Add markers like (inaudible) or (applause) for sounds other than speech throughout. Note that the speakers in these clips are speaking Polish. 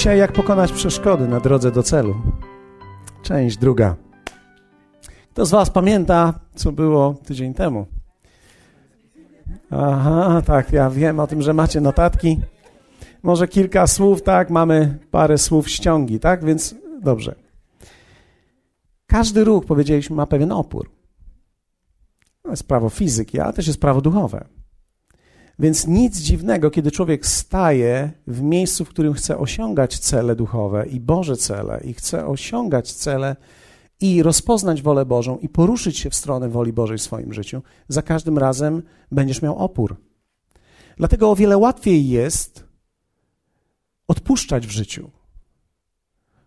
Dzisiaj jak pokonać przeszkody na drodze do celu. Część druga. Kto z Was pamięta, co było tydzień temu? Aha, tak, ja wiem o tym, że macie notatki. Może kilka słów, tak, mamy parę słów ściągi, tak, więc dobrze. Każdy ruch, powiedzieliśmy, ma pewien opór. To jest prawo fizyki, ale też jest prawo duchowe. Więc nic dziwnego, kiedy człowiek staje w miejscu, w którym chce osiągać cele duchowe i Boże cele, i chce osiągać cele i rozpoznać wolę Bożą i poruszyć się w stronę woli Bożej w swoim życiu, za każdym razem będziesz miał opór. Dlatego o wiele łatwiej jest odpuszczać w życiu.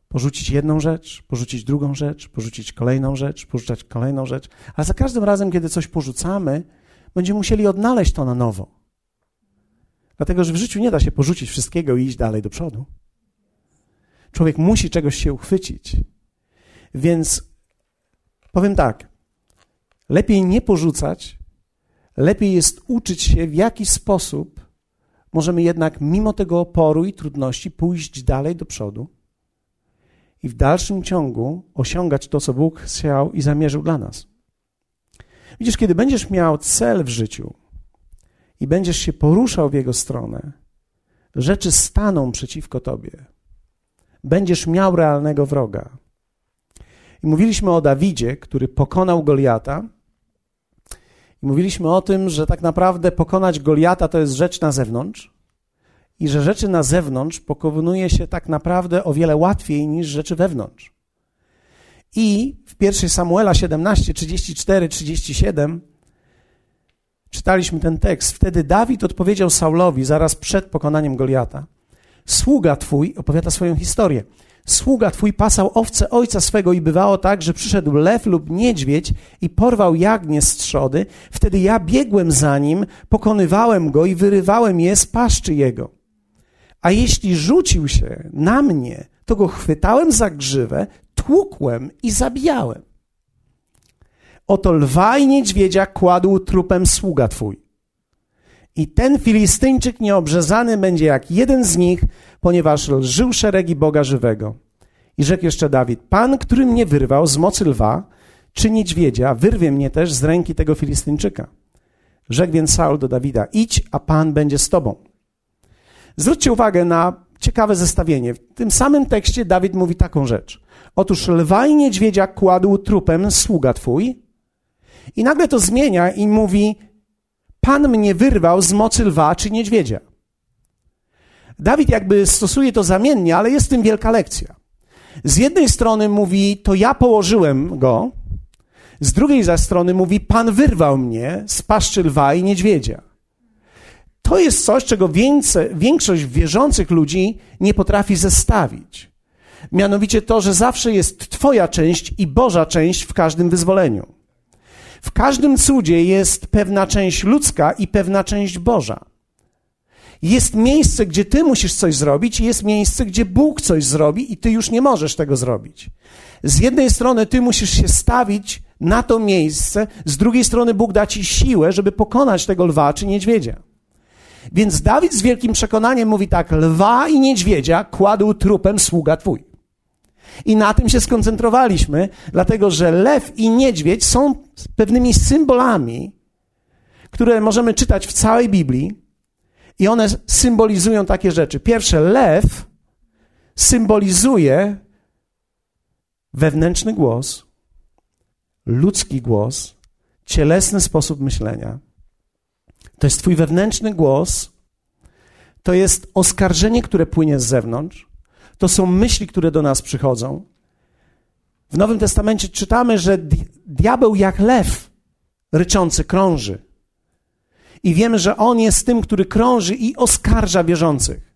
Porzucić jedną rzecz, porzucić drugą rzecz, porzucić kolejną rzecz, porzucać kolejną rzecz, ale za każdym razem, kiedy coś porzucamy, będziemy musieli odnaleźć to na nowo. Dlatego, że w życiu nie da się porzucić wszystkiego i iść dalej do przodu. Człowiek musi czegoś się uchwycić. Więc powiem tak: lepiej nie porzucać, lepiej jest uczyć się, w jaki sposób możemy jednak, mimo tego oporu i trudności, pójść dalej do przodu i w dalszym ciągu osiągać to, co Bóg chciał i zamierzył dla nas. Widzisz, kiedy będziesz miał cel w życiu, i będziesz się poruszał w jego stronę, rzeczy staną przeciwko tobie. Będziesz miał realnego wroga. I mówiliśmy o Dawidzie, który pokonał Goliata. I mówiliśmy o tym, że tak naprawdę pokonać Goliata to jest rzecz na zewnątrz. I że rzeczy na zewnątrz pokonuje się tak naprawdę o wiele łatwiej niż rzeczy wewnątrz. I w 1 Samuela 17, 34, 37 czytaliśmy ten tekst. Wtedy Dawid odpowiedział Saulowi zaraz przed pokonaniem Goliata. Sługa twój, opowiada swoją historię. Sługa twój pasał owce ojca swego i bywało tak, że przyszedł lew lub niedźwiedź i porwał jagnię z trzody. Wtedy ja biegłem za nim, pokonywałem go i wyrywałem je z paszczy jego. A jeśli rzucił się na mnie, to go chwytałem za grzywę, tłukłem i zabijałem. Oto lwa i niedźwiedzia kładł trupem sługa twój. I ten Filistyńczyk nieobrzezany będzie jak jeden z nich, ponieważ lżył szeregi Boga żywego. I rzekł jeszcze Dawid, Pan, który mnie wyrwał z mocy lwa, czy niedźwiedzia, wyrwie mnie też z ręki tego Filistyńczyka. Rzekł więc Saul do Dawida, idź, a Pan będzie z tobą. Zwróćcie uwagę na ciekawe zestawienie. W tym samym tekście Dawid mówi taką rzecz. Otóż lwa i niedźwiedzia kładł trupem sługa twój, i nagle to zmienia i mówi: Pan mnie wyrwał z mocy lwa czy niedźwiedzia. Dawid jakby stosuje to zamiennie, ale jest w tym wielka lekcja. Z jednej strony mówi: To ja położyłem go, z drugiej zaś strony mówi: Pan wyrwał mnie z paszczy lwa i niedźwiedzia. To jest coś, czego większość wierzących ludzi nie potrafi zestawić. Mianowicie to, że zawsze jest Twoja część i Boża część w każdym wyzwoleniu. W każdym cudzie jest pewna część ludzka i pewna część Boża. Jest miejsce, gdzie ty musisz coś zrobić, i jest miejsce, gdzie Bóg coś zrobi, i ty już nie możesz tego zrobić. Z jednej strony ty musisz się stawić na to miejsce, z drugiej strony Bóg da ci siłę, żeby pokonać tego lwa czy niedźwiedzia. Więc Dawid z wielkim przekonaniem mówi tak: lwa i niedźwiedzia kładł trupem sługa twój. I na tym się skoncentrowaliśmy, dlatego że lew i niedźwiedź są pewnymi symbolami, które możemy czytać w całej Biblii, i one symbolizują takie rzeczy. Pierwsze, lew symbolizuje wewnętrzny głos, ludzki głos, cielesny sposób myślenia. To jest Twój wewnętrzny głos, to jest oskarżenie, które płynie z zewnątrz, to są myśli, które do nas przychodzą. W Nowym Testamencie czytamy, że diabeł jak lew ryczący krąży. I wiemy, że on jest tym, który krąży i oskarża wierzących.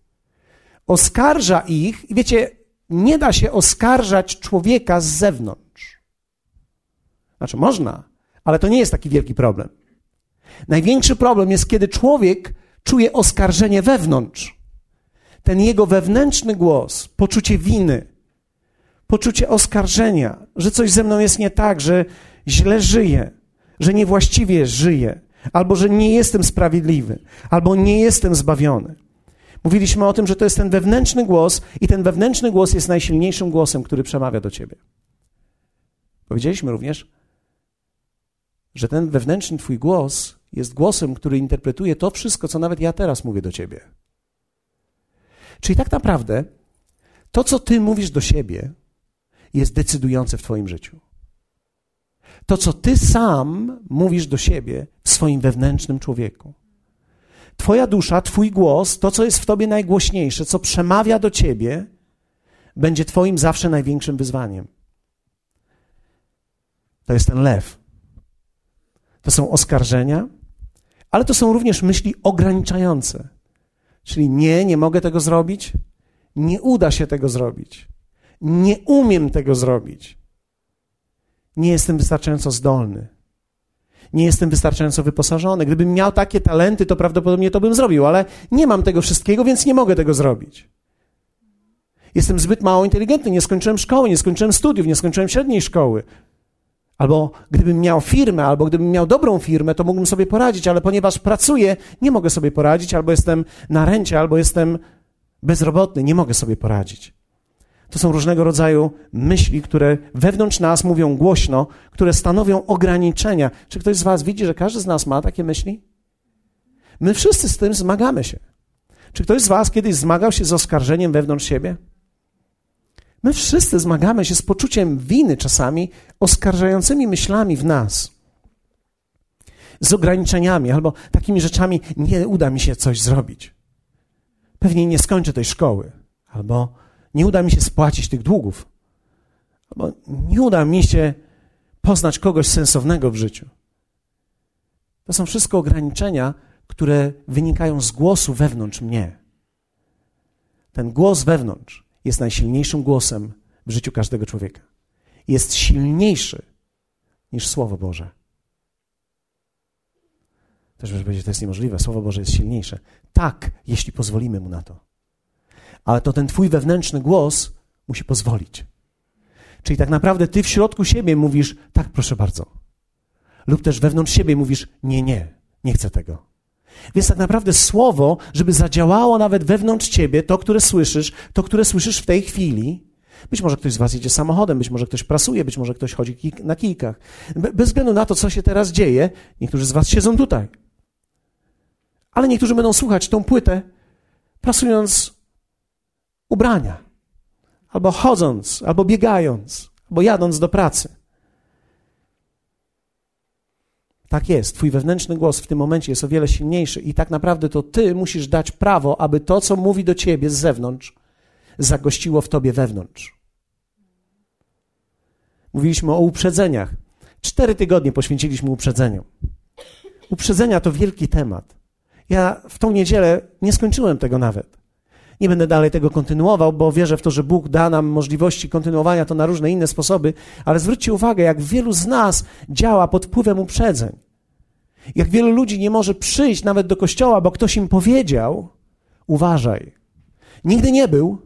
Oskarża ich, i wiecie, nie da się oskarżać człowieka z zewnątrz. Znaczy, można, ale to nie jest taki wielki problem. Największy problem jest, kiedy człowiek czuje oskarżenie wewnątrz ten jego wewnętrzny głos, poczucie winy, poczucie oskarżenia, że coś ze mną jest nie tak, że źle żyję, że niewłaściwie żyję, albo że nie jestem sprawiedliwy, albo nie jestem zbawiony. Mówiliśmy o tym, że to jest ten wewnętrzny głos, i ten wewnętrzny głos jest najsilniejszym głosem, który przemawia do ciebie. Powiedzieliśmy również, że ten wewnętrzny Twój głos jest głosem, który interpretuje to wszystko, co nawet ja teraz mówię do Ciebie. Czyli tak naprawdę to, co Ty mówisz do siebie, jest decydujące w Twoim życiu. To, co Ty sam mówisz do siebie w swoim wewnętrznym człowieku. Twoja dusza, Twój głos, to, co jest w Tobie najgłośniejsze, co przemawia do Ciebie, będzie Twoim zawsze największym wyzwaniem. To jest ten lew. To są oskarżenia, ale to są również myśli ograniczające. Czyli nie, nie mogę tego zrobić, nie uda się tego zrobić, nie umiem tego zrobić, nie jestem wystarczająco zdolny, nie jestem wystarczająco wyposażony. Gdybym miał takie talenty, to prawdopodobnie to bym zrobił, ale nie mam tego wszystkiego, więc nie mogę tego zrobić. Jestem zbyt mało inteligentny, nie skończyłem szkoły, nie skończyłem studiów, nie skończyłem średniej szkoły. Albo gdybym miał firmę, albo gdybym miał dobrą firmę, to mógłbym sobie poradzić, ale ponieważ pracuję, nie mogę sobie poradzić, albo jestem na rencie, albo jestem bezrobotny, nie mogę sobie poradzić. To są różnego rodzaju myśli, które wewnątrz nas mówią głośno, które stanowią ograniczenia. Czy ktoś z Was widzi, że każdy z nas ma takie myśli? My wszyscy z tym zmagamy się. Czy ktoś z Was kiedyś zmagał się z oskarżeniem wewnątrz siebie? My wszyscy zmagamy się z poczuciem winy czasami, oskarżającymi myślami w nas. Z ograniczeniami albo takimi rzeczami, nie uda mi się coś zrobić. Pewnie nie skończę tej szkoły, albo nie uda mi się spłacić tych długów, albo nie uda mi się poznać kogoś sensownego w życiu. To są wszystko ograniczenia, które wynikają z głosu wewnątrz mnie. Ten głos wewnątrz jest najsilniejszym głosem w życiu każdego człowieka. Jest silniejszy niż Słowo Boże. Też może powiedzieć, że to jest niemożliwe. Słowo Boże jest silniejsze. Tak, jeśli pozwolimy mu na to. Ale to ten twój wewnętrzny głos musi pozwolić. Czyli tak naprawdę ty w środku siebie mówisz, tak, proszę bardzo. Lub też wewnątrz siebie mówisz, nie, nie, nie chcę tego. Więc tak naprawdę słowo, żeby zadziałało nawet wewnątrz ciebie, to, które słyszysz, to, które słyszysz w tej chwili, być może ktoś z was jedzie samochodem, być może ktoś prasuje, być może ktoś chodzi na kijkach. Bez względu na to, co się teraz dzieje, niektórzy z was siedzą tutaj. Ale niektórzy będą słuchać tą płytę, prasując ubrania, albo chodząc, albo biegając, albo jadąc do pracy. Tak jest, twój wewnętrzny głos w tym momencie jest o wiele silniejszy i tak naprawdę to ty musisz dać prawo, aby to, co mówi do ciebie z zewnątrz, zagościło w tobie wewnątrz. Mówiliśmy o uprzedzeniach. Cztery tygodnie poświęciliśmy uprzedzeniom. Uprzedzenia to wielki temat. Ja w tą niedzielę nie skończyłem tego nawet. Nie będę dalej tego kontynuował, bo wierzę w to, że Bóg da nam możliwości kontynuowania to na różne inne sposoby, ale zwróćcie uwagę, jak wielu z nas działa pod wpływem uprzedzeń. Jak wielu ludzi nie może przyjść nawet do kościoła, bo ktoś im powiedział: uważaj. Nigdy nie był,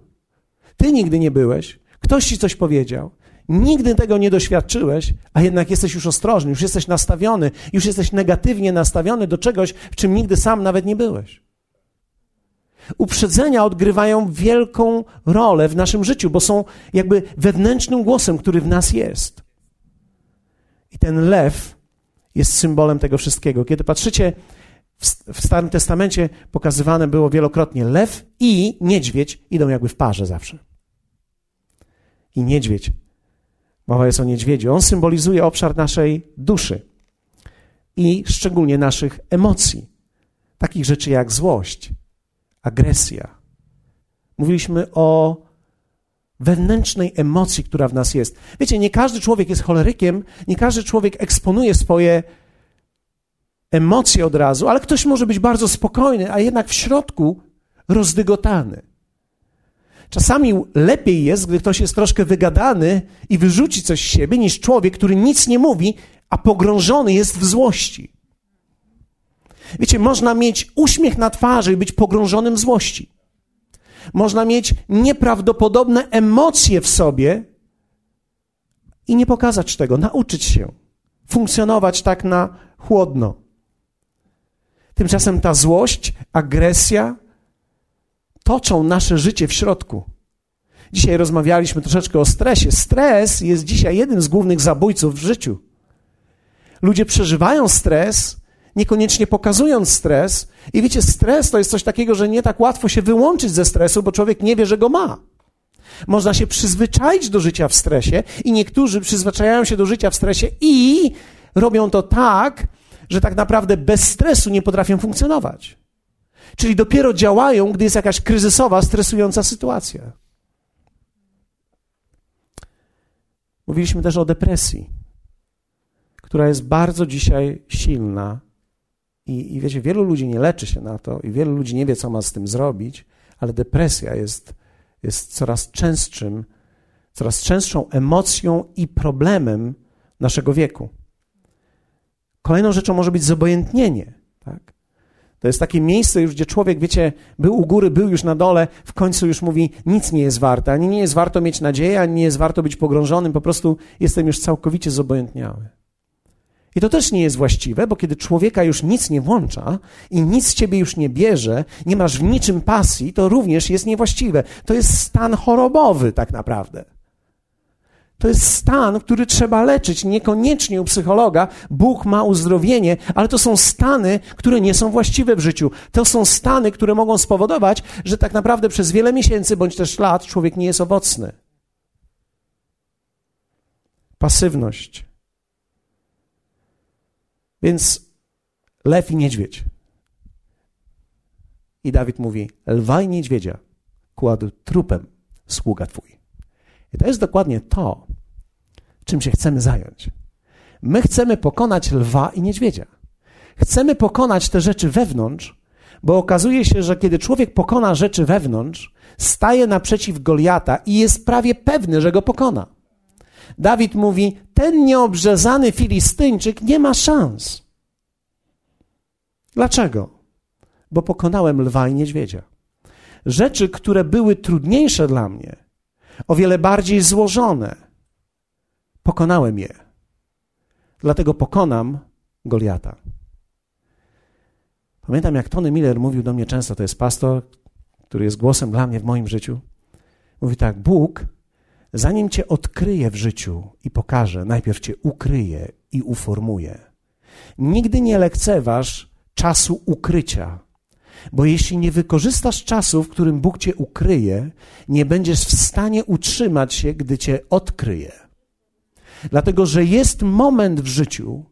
ty nigdy nie byłeś, ktoś ci coś powiedział, nigdy tego nie doświadczyłeś, a jednak jesteś już ostrożny, już jesteś nastawiony, już jesteś negatywnie nastawiony do czegoś, w czym nigdy sam nawet nie byłeś. Uprzedzenia odgrywają wielką rolę w naszym życiu, bo są jakby wewnętrznym głosem, który w nas jest. I ten lew jest symbolem tego wszystkiego. Kiedy patrzycie, w Starym Testamencie pokazywane było wielokrotnie lew i niedźwiedź idą jakby w parze zawsze. I niedźwiedź, mowa jest o niedźwiedziu, on symbolizuje obszar naszej duszy i szczególnie naszych emocji, takich rzeczy jak złość, agresja. Mówiliśmy o wewnętrznej emocji, która w nas jest. Wiecie, nie każdy człowiek jest cholerykiem, nie każdy człowiek eksponuje swoje emocje od razu, ale ktoś może być bardzo spokojny, a jednak w środku rozdygotany. Czasami lepiej jest, gdy ktoś jest troszkę wygadany i wyrzuci coś z siebie, niż człowiek, który nic nie mówi, a pogrążony jest w złości. Wiecie, można mieć uśmiech na twarzy i być pogrążonym w złości. Można mieć nieprawdopodobne emocje w sobie i nie pokazać tego, nauczyć się funkcjonować tak na chłodno. Tymczasem ta złość, agresja, toczą nasze życie w środku. Dzisiaj rozmawialiśmy troszeczkę o stresie. Stres jest dzisiaj jednym z głównych zabójców w życiu. Ludzie przeżywają stres, niekoniecznie pokazując stres. I wiecie, stres to jest coś takiego, że nie tak łatwo się wyłączyć ze stresu, bo człowiek nie wie, że go ma. Można się przyzwyczaić do życia w stresie i niektórzy przyzwyczajają się do życia w stresie i robią to tak, że tak naprawdę bez stresu nie potrafią funkcjonować. Czyli dopiero działają, gdy jest jakaś kryzysowa, stresująca sytuacja. Mówiliśmy też o depresji, która jest bardzo dzisiaj silna. I, I wiecie, wielu ludzi nie leczy się na to, i wielu ludzi nie wie, co ma z tym zrobić, ale depresja jest, jest coraz częstszym, coraz częstszą emocją i problemem naszego wieku. Kolejną rzeczą może być zobojętnienie. Tak? To jest takie miejsce już, gdzie człowiek, wiecie, był u góry, był już na dole, w końcu już mówi, nic nie jest warte, ani nie jest warto mieć nadzieję, ani nie jest warto być pogrążonym, po prostu jestem już całkowicie zobojętniały. I to też nie jest właściwe, bo kiedy człowieka już nic nie włącza i nic z ciebie już nie bierze, nie masz w niczym pasji, to również jest niewłaściwe. To jest stan chorobowy tak naprawdę. To jest stan, który trzeba leczyć. Niekoniecznie u psychologa Bóg ma uzdrowienie, ale to są stany, które nie są właściwe w życiu. To są stany, które mogą spowodować, że tak naprawdę przez wiele miesięcy bądź też lat człowiek nie jest owocny. Pasywność. Więc lew i niedźwiedź. I Dawid mówi: Lwa i niedźwiedzia kładł trupem sługa twój. I to jest dokładnie to, czym się chcemy zająć. My chcemy pokonać lwa i niedźwiedzia. Chcemy pokonać te rzeczy wewnątrz, bo okazuje się, że kiedy człowiek pokona rzeczy wewnątrz, staje naprzeciw Goliata i jest prawie pewny, że go pokona. Dawid mówi: Ten nieobrzezany Filistyńczyk nie ma szans. Dlaczego? Bo pokonałem lwa i niedźwiedzia. Rzeczy, które były trudniejsze dla mnie, o wiele bardziej złożone. Pokonałem je. Dlatego pokonam Goliata. Pamiętam, jak Tony Miller mówił do mnie często, to jest pastor, który jest głosem dla mnie w moim życiu. Mówi tak: Bóg, zanim cię odkryje w życiu i pokaże, najpierw cię ukryje i uformuje. Nigdy nie lekceważ czasu ukrycia. Bo jeśli nie wykorzystasz czasu, w którym Bóg cię ukryje, nie będziesz w stanie utrzymać się, gdy cię odkryje. Dlatego, że jest moment w życiu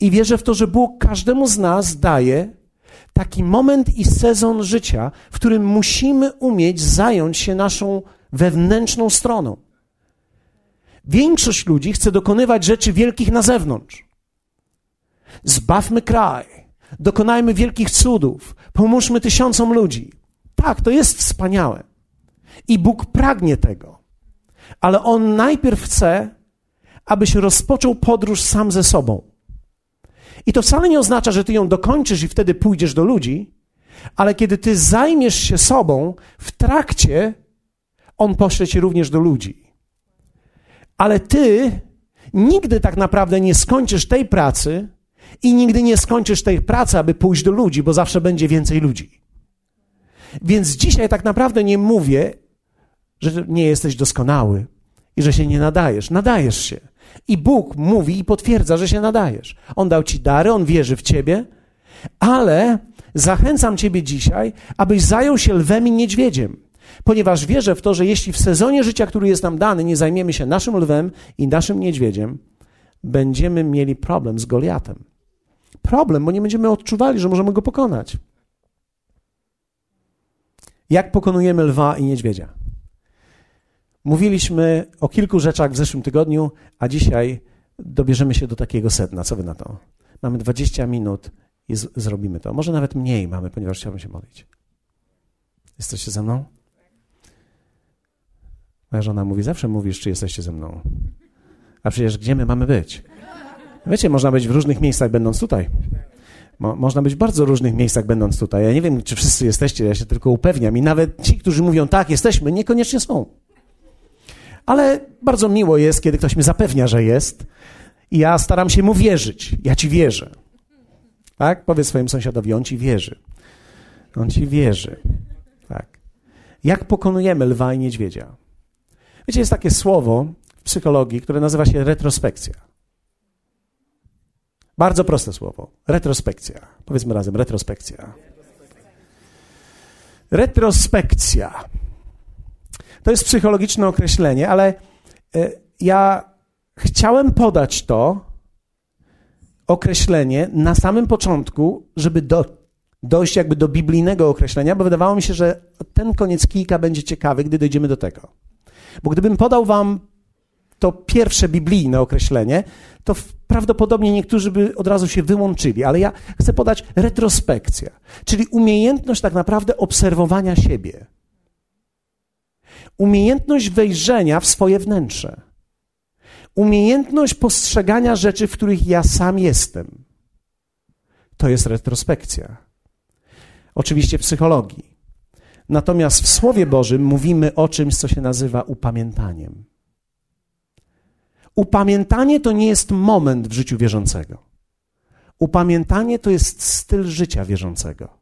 i wierzę w to, że Bóg każdemu z nas daje taki moment i sezon życia, w którym musimy umieć zająć się naszą wewnętrzną stroną. Większość ludzi chce dokonywać rzeczy wielkich na zewnątrz. Zbawmy kraj, dokonajmy wielkich cudów, pomóżmy tysiącom ludzi. Tak, to jest wspaniałe. I Bóg pragnie tego. Ale On najpierw chce, abyś rozpoczął podróż sam ze sobą. I to wcale nie oznacza, że ty ją dokończysz i wtedy pójdziesz do ludzi, ale kiedy ty zajmiesz się sobą, w trakcie On pośle cię również do ludzi. Ale ty nigdy tak naprawdę nie skończysz tej pracy, i nigdy nie skończysz tej pracy, aby pójść do ludzi, bo zawsze będzie więcej ludzi. Więc dzisiaj tak naprawdę nie mówię, że nie jesteś doskonały i że się nie nadajesz. Nadajesz się. I Bóg mówi i potwierdza, że się nadajesz. On dał ci dary, on wierzy w ciebie, ale zachęcam ciebie dzisiaj, abyś zajął się lwem i niedźwiedziem. Ponieważ wierzę w to, że jeśli w sezonie życia, który jest nam dany, nie zajmiemy się naszym lwem i naszym niedźwiedziem, będziemy mieli problem z Goliatem problem, bo nie będziemy odczuwali, że możemy go pokonać. Jak pokonujemy lwa i niedźwiedzia? Mówiliśmy o kilku rzeczach w zeszłym tygodniu, a dzisiaj dobierzemy się do takiego sedna. Co wy na to? Mamy 20 minut i zrobimy to. Może nawet mniej mamy, ponieważ chciałbym się modlić. Jesteście ze mną? Moja żona mówi, zawsze mówisz, czy jesteście ze mną. A przecież gdzie my mamy być? Wiecie, można być w różnych miejscach, będąc tutaj. Mo można być w bardzo różnych miejscach, będąc tutaj. Ja nie wiem, czy wszyscy jesteście, ja się tylko upewniam. I nawet ci, którzy mówią tak, jesteśmy, niekoniecznie są. Ale bardzo miło jest, kiedy ktoś mi zapewnia, że jest. I ja staram się mu wierzyć. Ja ci wierzę. Tak? Powiedz swojemu sąsiadowi, on ci wierzy. On ci wierzy. Tak. Jak pokonujemy lwa i niedźwiedzia? Wiecie, jest takie słowo w psychologii, które nazywa się retrospekcja. Bardzo proste słowo. Retrospekcja. Powiedzmy razem, retrospekcja. Retrospekcja. To jest psychologiczne określenie, ale e, ja chciałem podać to określenie na samym początku, żeby do, dojść jakby do biblijnego określenia, bo wydawało mi się, że ten koniec kijka będzie ciekawy, gdy dojdziemy do tego. Bo gdybym podał wam to pierwsze biblijne określenie, to prawdopodobnie niektórzy by od razu się wyłączyli, ale ja chcę podać retrospekcja, czyli umiejętność tak naprawdę obserwowania siebie. Umiejętność wejrzenia w swoje wnętrze. Umiejętność postrzegania rzeczy, w których ja sam jestem. To jest retrospekcja. Oczywiście w psychologii. Natomiast w Słowie Bożym mówimy o czymś, co się nazywa upamiętaniem. Upamiętanie to nie jest moment w życiu wierzącego. Upamiętanie to jest styl życia wierzącego.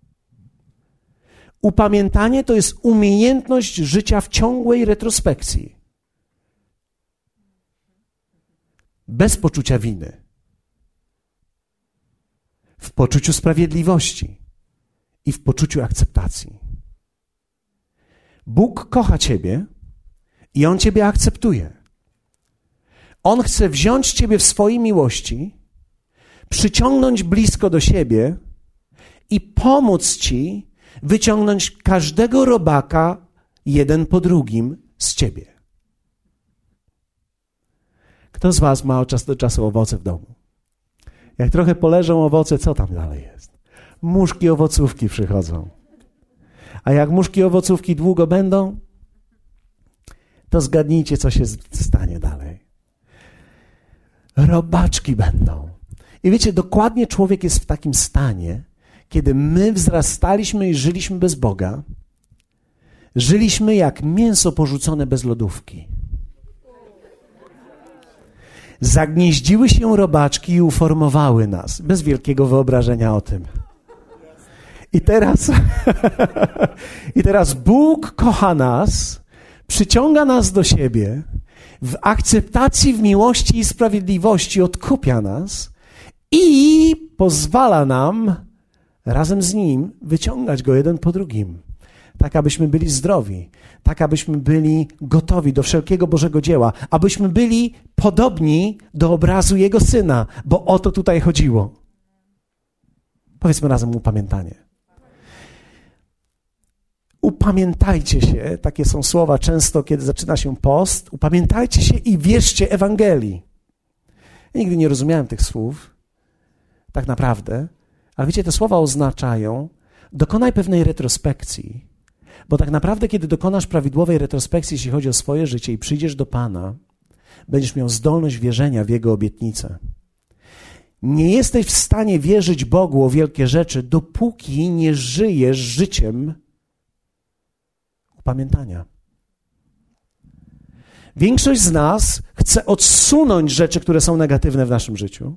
Upamiętanie to jest umiejętność życia w ciągłej retrospekcji. Bez poczucia winy. W poczuciu sprawiedliwości i w poczuciu akceptacji. Bóg kocha Ciebie i On Ciebie akceptuje. On chce wziąć Ciebie w swojej miłości, przyciągnąć blisko do siebie i pomóc Ci wyciągnąć każdego robaka jeden po drugim z Ciebie. Kto z Was ma od czasu do czasu owoce w domu? Jak trochę poleżą owoce, co tam dalej jest? Muszki owocówki przychodzą. A jak muszki owocówki długo będą, to zgadnijcie, co się stanie dalej robaczki będą. I wiecie, dokładnie człowiek jest w takim stanie, kiedy my wzrastaliśmy i żyliśmy bez Boga, żyliśmy jak mięso porzucone bez lodówki. Zagnieździły się robaczki i uformowały nas, bez wielkiego wyobrażenia o tym. I teraz, (laughs) i teraz Bóg kocha nas, przyciąga nas do siebie w akceptacji, w miłości i sprawiedliwości odkupia nas i pozwala nam razem z Nim wyciągać go jeden po drugim. Tak, abyśmy byli zdrowi, tak, abyśmy byli gotowi do wszelkiego Bożego dzieła, abyśmy byli podobni do obrazu Jego Syna, bo o to tutaj chodziło. Powiedzmy razem upamiętanie. Upamiętajcie się, takie są słowa często, kiedy zaczyna się post. Upamiętajcie się i wierzcie Ewangelii. Ja nigdy nie rozumiałem tych słów, tak naprawdę, ale wiecie, te słowa oznaczają, dokonaj pewnej retrospekcji, bo tak naprawdę, kiedy dokonasz prawidłowej retrospekcji, jeśli chodzi o swoje życie i przyjdziesz do Pana, będziesz miał zdolność wierzenia w Jego obietnicę. Nie jesteś w stanie wierzyć Bogu o wielkie rzeczy, dopóki nie żyjesz życiem, pamiętania. Większość z nas chce odsunąć rzeczy, które są negatywne w naszym życiu,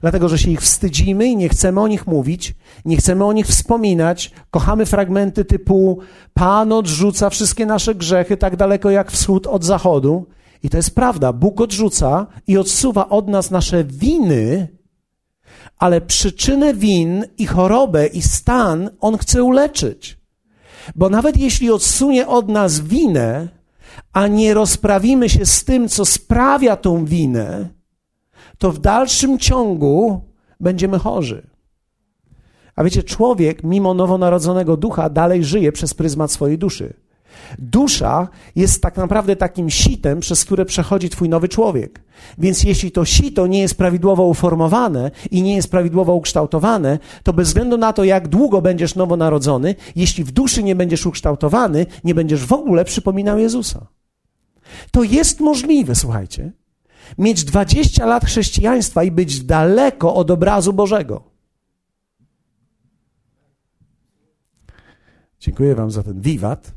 dlatego że się ich wstydzimy i nie chcemy o nich mówić, nie chcemy o nich wspominać. Kochamy fragmenty typu Pan odrzuca wszystkie nasze grzechy tak daleko jak wschód od zachodu. I to jest prawda. Bóg odrzuca i odsuwa od nas nasze winy, ale przyczynę win i chorobę i stan On chce uleczyć. Bo nawet jeśli odsunie od nas winę, a nie rozprawimy się z tym, co sprawia tą winę, to w dalszym ciągu będziemy chorzy. A wiecie, człowiek, mimo nowonarodzonego ducha, dalej żyje przez pryzmat swojej duszy. Dusza jest tak naprawdę takim sitem, przez które przechodzi Twój nowy człowiek. Więc jeśli to sito nie jest prawidłowo uformowane i nie jest prawidłowo ukształtowane, to bez względu na to, jak długo będziesz nowonarodzony, jeśli w duszy nie będziesz ukształtowany, nie będziesz w ogóle przypominał Jezusa. To jest możliwe, słuchajcie. Mieć 20 lat chrześcijaństwa i być daleko od obrazu Bożego. Dziękuję Wam za ten wiwat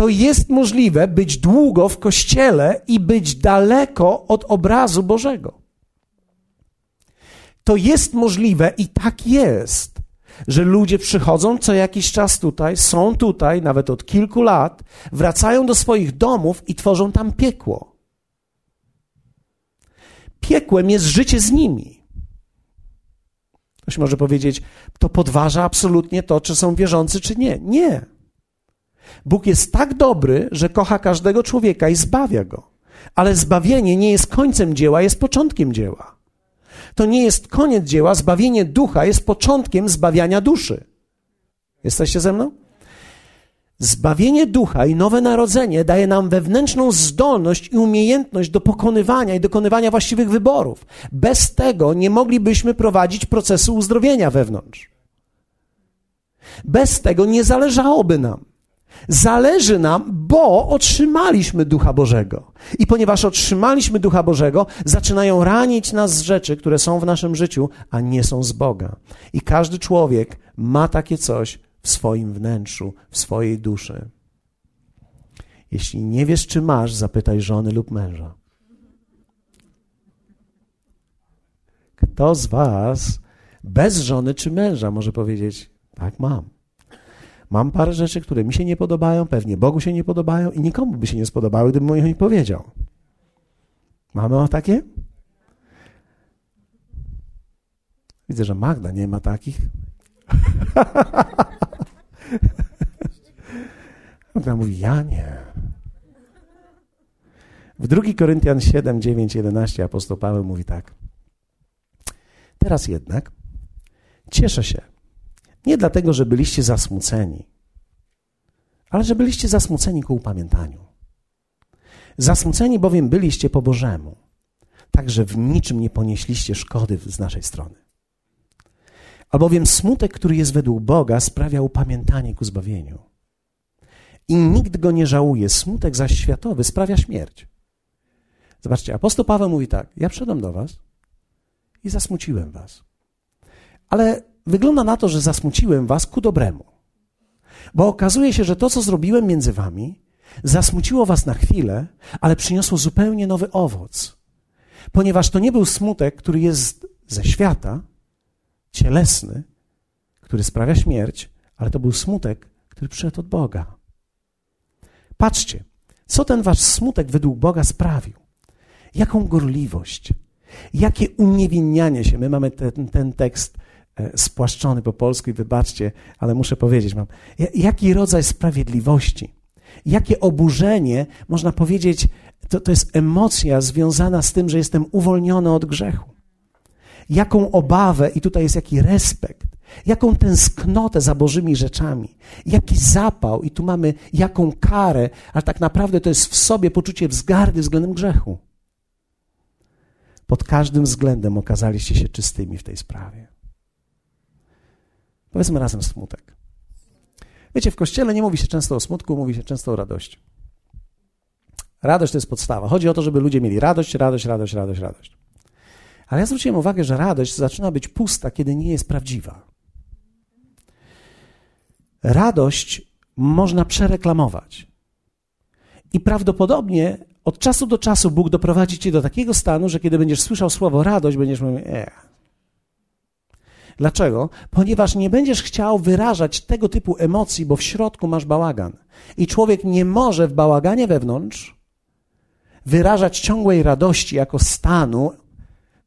to jest możliwe być długo w kościele i być daleko od obrazu Bożego. To jest możliwe i tak jest, że ludzie przychodzą co jakiś czas tutaj, są tutaj, nawet od kilku lat, wracają do swoich domów i tworzą tam piekło. Piekłem jest życie z nimi. Ktoś może powiedzieć, to podważa absolutnie to, czy są wierzący, czy nie. Nie. Bóg jest tak dobry, że kocha każdego człowieka i zbawia go. Ale zbawienie nie jest końcem dzieła, jest początkiem dzieła. To nie jest koniec dzieła, zbawienie ducha jest początkiem zbawiania duszy. Jesteście ze mną? Zbawienie ducha i nowe narodzenie daje nam wewnętrzną zdolność i umiejętność do pokonywania i dokonywania właściwych wyborów. Bez tego nie moglibyśmy prowadzić procesu uzdrowienia wewnątrz. Bez tego nie zależałoby nam. Zależy nam, bo otrzymaliśmy Ducha Bożego. I ponieważ otrzymaliśmy Ducha Bożego, zaczynają ranić nas rzeczy, które są w naszym życiu, a nie są z Boga. I każdy człowiek ma takie coś w swoim wnętrzu, w swojej duszy. Jeśli nie wiesz, czy masz, zapytaj żony lub męża. Kto z Was bez żony czy męża może powiedzieć: Tak, mam. Mam parę rzeczy, które mi się nie podobają, pewnie Bogu się nie podobają i nikomu by się nie spodobały, gdybym o nich powiedział. Mamy o takie? Widzę, że Magda nie ma takich. (laughs) Magda mówi, ja nie. W 2 Koryntian 7, 9, 11 apostoł Paweł mówi tak. Teraz jednak cieszę się, nie dlatego, że byliście zasmuceni, ale że byliście zasmuceni ku upamiętaniu. Zasmuceni bowiem byliście po Bożemu, tak że w niczym nie ponieśliście szkody z naszej strony. Albowiem smutek, który jest według Boga, sprawia upamiętanie ku zbawieniu. I nikt go nie żałuje, smutek zaś światowy sprawia śmierć. Zobaczcie, apostoł Paweł mówi tak: Ja przyszedłem do was i zasmuciłem was. Ale wygląda na to, że zasmuciłem was ku dobremu. Bo okazuje się, że to, co zrobiłem między wami, zasmuciło was na chwilę, ale przyniosło zupełnie nowy owoc. Ponieważ to nie był smutek, który jest ze świata, cielesny, który sprawia śmierć, ale to był smutek, który przyszedł od Boga. Patrzcie, co ten wasz smutek według Boga sprawił. Jaką gorliwość, jakie uniewinnianie się. My mamy ten, ten tekst spłaszczony po polsku i wybaczcie, ale muszę powiedzieć mam, jaki rodzaj sprawiedliwości, jakie oburzenie, można powiedzieć, to, to jest emocja związana z tym, że jestem uwolniony od grzechu. Jaką obawę, i tutaj jest jaki respekt, jaką tęsknotę za Bożymi rzeczami, jaki zapał, i tu mamy jaką karę, ale tak naprawdę to jest w sobie poczucie wzgardy względem grzechu. Pod każdym względem okazaliście się czystymi w tej sprawie. Powiedzmy razem smutek. Wiecie, w kościele nie mówi się często o smutku, mówi się często o radości. Radość to jest podstawa. Chodzi o to, żeby ludzie mieli radość, radość, radość, radość, radość. Ale ja zwróciłem uwagę, że radość zaczyna być pusta, kiedy nie jest prawdziwa. Radość można przereklamować. I prawdopodobnie od czasu do czasu Bóg doprowadzi cię do takiego stanu, że kiedy będziesz słyszał słowo radość, będziesz mówił, e, Dlaczego? Ponieważ nie będziesz chciał wyrażać tego typu emocji, bo w środku masz bałagan. I człowiek nie może w bałaganie wewnątrz wyrażać ciągłej radości jako stanu,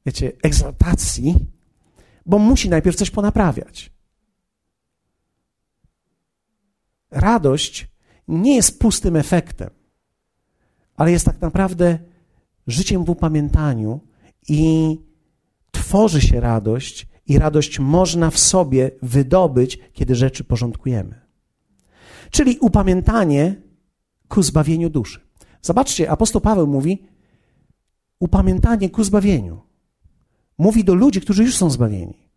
wiecie, egzaltacji, bo musi najpierw coś ponaprawiać. Radość nie jest pustym efektem, ale jest tak naprawdę życiem w upamiętaniu i tworzy się radość i radość można w sobie wydobyć, kiedy rzeczy porządkujemy. Czyli upamiętanie ku zbawieniu duszy. Zobaczcie, apostoł Paweł mówi upamiętanie ku zbawieniu. Mówi do ludzi, którzy już są zbawieni.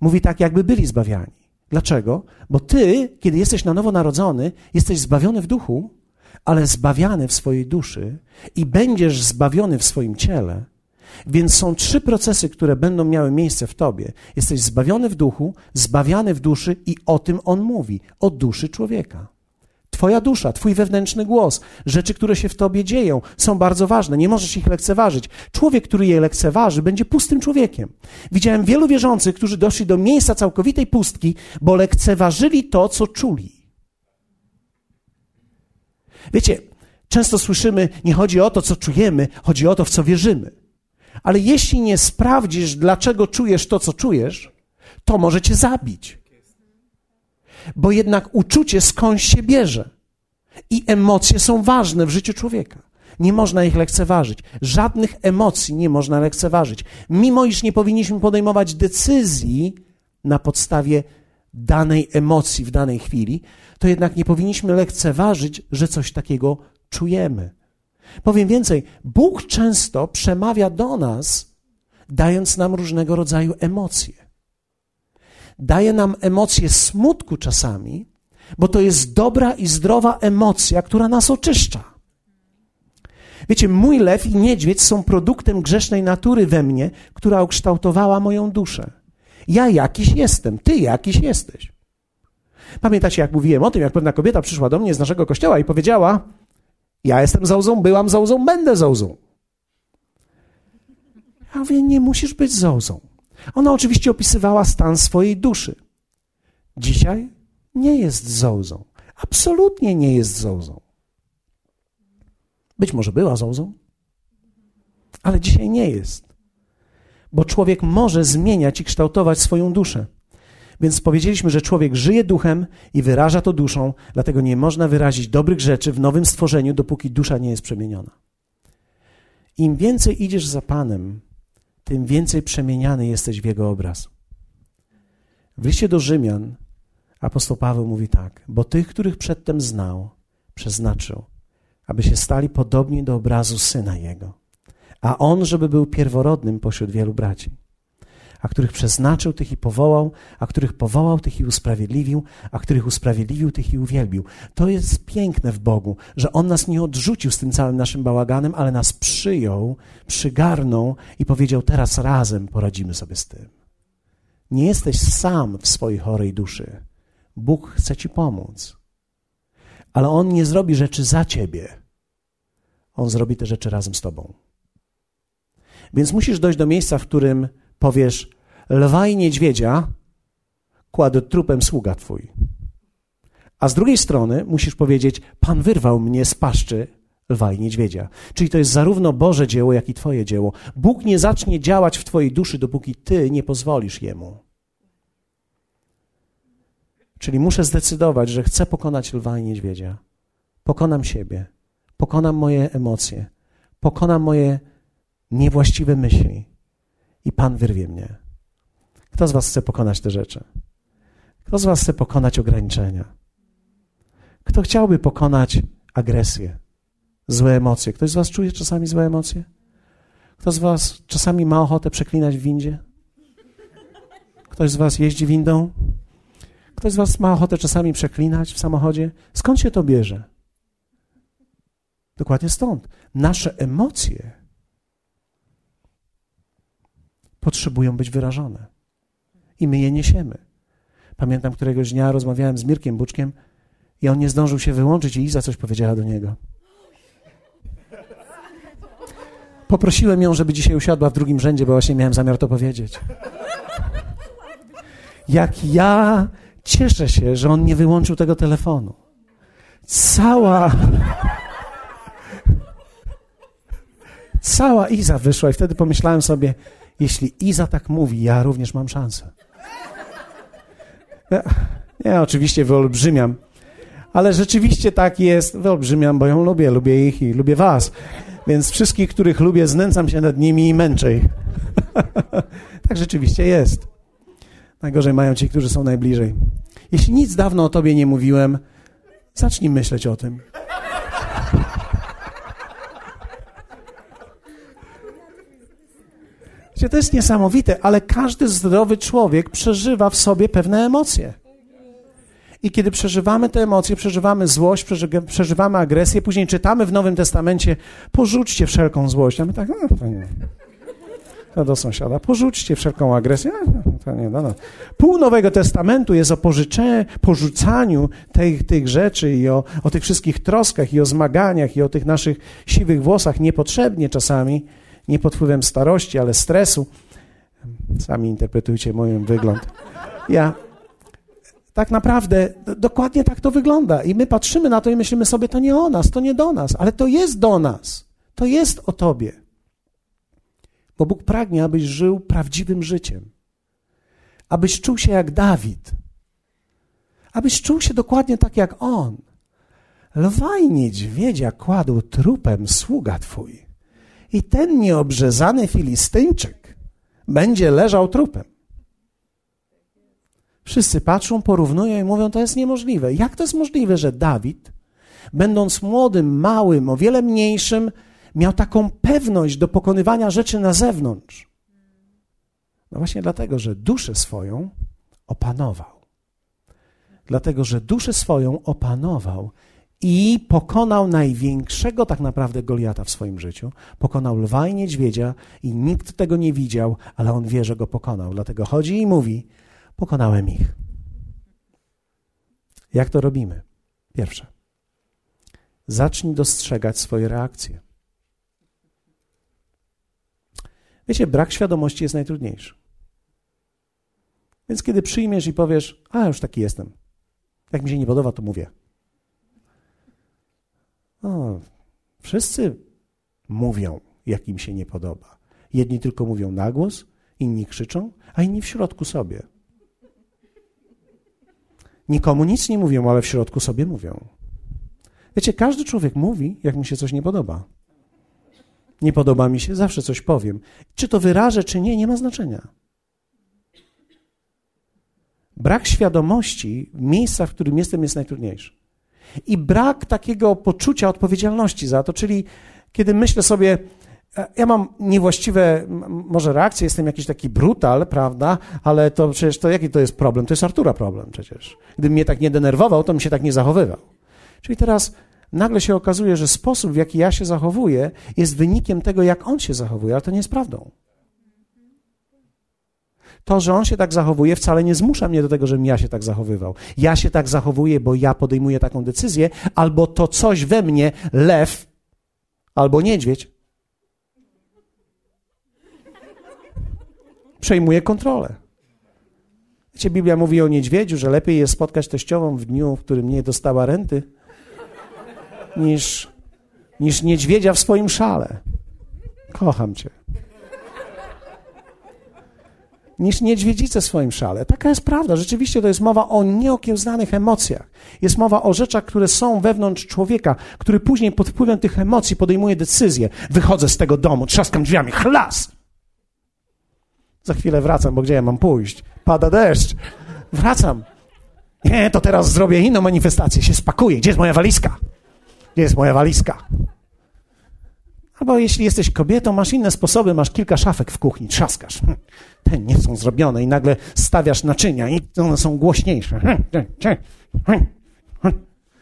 Mówi tak, jakby byli zbawiani. Dlaczego? Bo ty, kiedy jesteś na nowo narodzony, jesteś zbawiony w duchu, ale zbawiany w swojej duszy i będziesz zbawiony w swoim ciele, więc są trzy procesy, które będą miały miejsce w tobie. Jesteś zbawiony w duchu, zbawiany w duszy i o tym on mówi, o duszy człowieka. Twoja dusza, Twój wewnętrzny głos, rzeczy, które się w Tobie dzieją, są bardzo ważne. Nie możesz ich lekceważyć. Człowiek, który je lekceważy, będzie pustym człowiekiem. Widziałem wielu wierzących, którzy doszli do miejsca całkowitej pustki, bo lekceważyli to, co czuli. Wiecie, często słyszymy, nie chodzi o to, co czujemy, chodzi o to, w co wierzymy. Ale jeśli nie sprawdzisz, dlaczego czujesz to, co czujesz, to może cię zabić. Bo jednak uczucie skądś się bierze. I emocje są ważne w życiu człowieka. Nie można ich lekceważyć. Żadnych emocji nie można lekceważyć. Mimo iż nie powinniśmy podejmować decyzji na podstawie danej emocji w danej chwili, to jednak nie powinniśmy lekceważyć, że coś takiego czujemy. Powiem więcej, Bóg często przemawia do nas, dając nam różnego rodzaju emocje. Daje nam emocje smutku czasami, bo to jest dobra i zdrowa emocja, która nas oczyszcza. Wiecie, mój lew i niedźwiedź są produktem grzesznej natury we mnie, która ukształtowała moją duszę. Ja jakiś jestem, ty jakiś jesteś. Pamiętacie, jak mówiłem o tym, jak pewna kobieta przyszła do mnie z naszego kościoła i powiedziała: Ja jestem zołzą, byłam zołzą, będę zołzą. Ja mówię: Nie musisz być zołzą. Ona oczywiście opisywała stan swojej duszy. Dzisiaj nie jest zołzą. Absolutnie nie jest zołzą. Być może była zołzą, ale dzisiaj nie jest. Bo człowiek może zmieniać i kształtować swoją duszę. Więc powiedzieliśmy, że człowiek żyje duchem i wyraża to duszą, dlatego nie można wyrazić dobrych rzeczy w nowym stworzeniu, dopóki dusza nie jest przemieniona. Im więcej idziesz za Panem, tym więcej przemieniany jesteś w Jego obraz. W liście do Rzymian apostoł Paweł mówi tak, bo tych, których przedtem znał, przeznaczył, aby się stali podobni do obrazu Syna Jego, a On, żeby był pierworodnym pośród wielu braci a których przeznaczył, tych i powołał, a których powołał, tych i usprawiedliwił, a których usprawiedliwił, tych i uwielbił. To jest piękne w Bogu, że On nas nie odrzucił z tym całym naszym bałaganem, ale nas przyjął, przygarnął i powiedział: Teraz razem poradzimy sobie z tym. Nie jesteś sam w swojej chorej duszy. Bóg chce ci pomóc. Ale On nie zrobi rzeczy za ciebie. On zrobi te rzeczy razem z tobą. Więc musisz dojść do miejsca, w którym powiesz: lwa i niedźwiedzia kładł trupem sługa twój. A z drugiej strony musisz powiedzieć, Pan wyrwał mnie z paszczy lwa i niedźwiedzia. Czyli to jest zarówno Boże dzieło, jak i Twoje dzieło. Bóg nie zacznie działać w Twojej duszy, dopóki Ty nie pozwolisz Jemu. Czyli muszę zdecydować, że chcę pokonać lwa i niedźwiedzia. Pokonam siebie, pokonam moje emocje, pokonam moje niewłaściwe myśli i Pan wyrwie mnie. Kto z Was chce pokonać te rzeczy? Kto z Was chce pokonać ograniczenia? Kto chciałby pokonać agresję, złe emocje? Ktoś z Was czuje czasami złe emocje? Kto z Was czasami ma ochotę przeklinać w windzie? Ktoś z Was jeździ windą? Ktoś z Was ma ochotę czasami przeklinać w samochodzie? Skąd się to bierze? Dokładnie stąd. Nasze emocje potrzebują być wyrażone i my je niesiemy. Pamiętam któregoś dnia rozmawiałem z Mirkiem Buczkiem i on nie zdążył się wyłączyć i Iza coś powiedziała do niego. Poprosiłem ją, żeby dzisiaj usiadła w drugim rzędzie, bo właśnie miałem zamiar to powiedzieć. Jak ja cieszę się, że on nie wyłączył tego telefonu. Cała. Cała Iza wyszła i wtedy pomyślałem sobie, jeśli Iza tak mówi, ja również mam szansę. Ja oczywiście wyolbrzymiam, ale rzeczywiście tak jest. Wyolbrzymiam, bo ją lubię, lubię ich i lubię was. Więc wszystkich, których lubię, znęcam się nad nimi i męczę ich. (laughs) tak rzeczywiście jest. Najgorzej mają ci, którzy są najbliżej. Jeśli nic dawno o tobie nie mówiłem, zacznij myśleć o tym. Wiecie, to jest niesamowite, ale każdy zdrowy człowiek przeżywa w sobie pewne emocje. I kiedy przeżywamy te emocje, przeżywamy złość, przeżywamy agresję, później czytamy w Nowym Testamencie, porzućcie wszelką złość. A my tak, no, No do sąsiada, porzućcie wszelką agresję. To nie, no, no. Pół Nowego Testamentu jest o porzucaniu tych, tych rzeczy i o, o tych wszystkich troskach i o zmaganiach i o tych naszych siwych włosach niepotrzebnie czasami, nie pod wpływem starości, ale stresu. Sami interpretujcie mój wygląd. Ja tak naprawdę dokładnie tak to wygląda. I my patrzymy na to i myślimy sobie, to nie o nas, to nie do nas, ale to jest do nas. To jest o Tobie. Bo Bóg pragnie, abyś żył prawdziwym życiem. Abyś czuł się jak Dawid. Abyś czuł się dokładnie tak jak on. Lwa i niedźwiedzia kładł trupem sługa Twój. I ten nieobrzezany Filistyńczyk będzie leżał trupem. Wszyscy patrzą, porównują i mówią, to jest niemożliwe. Jak to jest możliwe, że Dawid, będąc młodym, małym, o wiele mniejszym, miał taką pewność do pokonywania rzeczy na zewnątrz? No właśnie dlatego, że duszę swoją opanował. Dlatego, że duszę swoją opanował i pokonał największego tak naprawdę Goliata w swoim życiu. Pokonał lwa i niedźwiedzia i nikt tego nie widział, ale on wie, że go pokonał. Dlatego chodzi i mówi: Pokonałem ich. Jak to robimy? Pierwsze. Zacznij dostrzegać swoje reakcje. Wiecie, brak świadomości jest najtrudniejszy. Więc kiedy przyjmiesz i powiesz, a już taki jestem, jak mi się nie podoba, to mówię. O, wszyscy mówią, jak im się nie podoba. Jedni tylko mówią na głos, inni krzyczą, a inni w środku sobie. Nikomu nic nie mówią, ale w środku sobie mówią. Wiecie, każdy człowiek mówi, jak mu się coś nie podoba. Nie podoba mi się, zawsze coś powiem. Czy to wyrażę, czy nie, nie ma znaczenia. Brak świadomości miejsca, w którym jestem, jest najtrudniejszy. I brak takiego poczucia odpowiedzialności za to, czyli kiedy myślę sobie, e, ja mam niewłaściwe może reakcje, jestem jakiś taki brutal, prawda, ale to przecież to jaki to jest problem? To jest Artura problem przecież. Gdybym mnie tak nie denerwował, to bym się tak nie zachowywał. Czyli teraz nagle się okazuje, że sposób, w jaki ja się zachowuję, jest wynikiem tego, jak on się zachowuje, ale to nie jest prawdą. To, że on się tak zachowuje, wcale nie zmusza mnie do tego, żebym ja się tak zachowywał. Ja się tak zachowuję, bo ja podejmuję taką decyzję, albo to coś we mnie, lew albo niedźwiedź, przejmuje kontrolę. Wiecie, Biblia mówi o niedźwiedziu, że lepiej jest spotkać teściową w dniu, w którym nie dostała renty, niż, niż niedźwiedzia w swoim szale. Kocham cię. Niż niedźwiedzice w swoim szale. Taka jest prawda. Rzeczywiście to jest mowa o nieokiełznanych emocjach. Jest mowa o rzeczach, które są wewnątrz człowieka, który później pod wpływem tych emocji podejmuje decyzję. Wychodzę z tego domu, trzaskam drzwiami, chlas! Za chwilę wracam, bo gdzie ja mam pójść? Pada deszcz. Wracam. Nie, to teraz zrobię inną manifestację, się spakuję. Gdzie jest moja walizka? Gdzie jest moja walizka? Albo jeśli jesteś kobietą, masz inne sposoby, masz kilka szafek w kuchni, trzaskasz. Hm, te nie są zrobione i nagle stawiasz naczynia i one są głośniejsze. Hm, hm,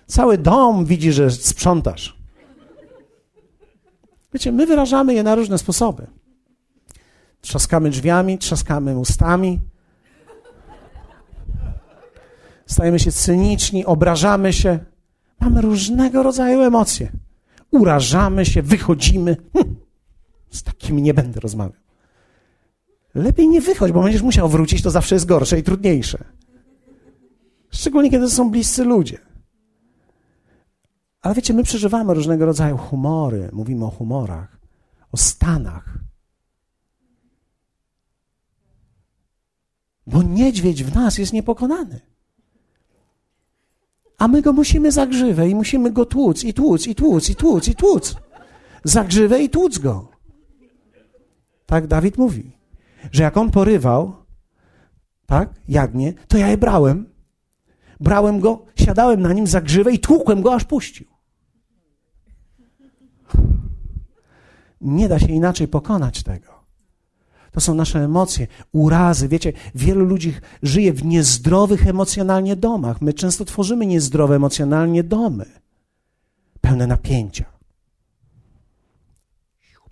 Cały dom widzi, że sprzątasz. Wiecie, my wyrażamy je na różne sposoby. Trzaskamy drzwiami, trzaskamy ustami. Stajemy się cyniczni, obrażamy się. Mamy różnego rodzaju emocje. Urażamy się, wychodzimy. Hm, z takimi nie będę rozmawiał. Lepiej nie wychodź, bo będziesz musiał wrócić, to zawsze jest gorsze i trudniejsze. Szczególnie kiedy są bliscy ludzie. Ale wiecie, my przeżywamy różnego rodzaju humory. Mówimy o humorach, o stanach. Bo niedźwiedź w nas jest niepokonany a my go musimy za grzywę i musimy go tłuc i tłuc i tłuc i tłuc i tłuc. Za grzywę i tłuc go. Tak Dawid mówi, że jak on porywał, tak, jagnię, to ja je brałem. Brałem go, siadałem na nim za grzywę i tłukłem go, aż puścił. Nie da się inaczej pokonać tego to są nasze emocje, urazy. Wiecie, wielu ludzi żyje w niezdrowych emocjonalnie domach. My często tworzymy niezdrowe emocjonalnie domy, pełne napięcia.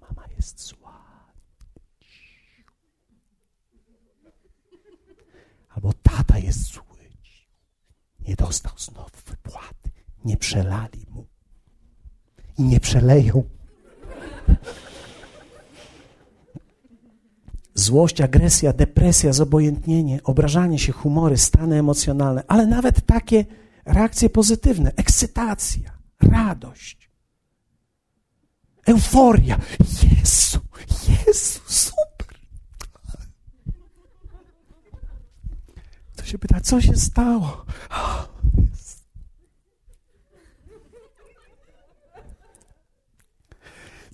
Mama jest zła. Albo tata jest zły. Nie dostał znowu wypłaty. Nie przelali mu. I nie przeleją. Złość, agresja, depresja, zobojętnienie, obrażanie się, humory, stany emocjonalne, ale nawet takie reakcje pozytywne, ekscytacja, radość, euforia. Jezu, Jezu, super. To się pyta, co się stało?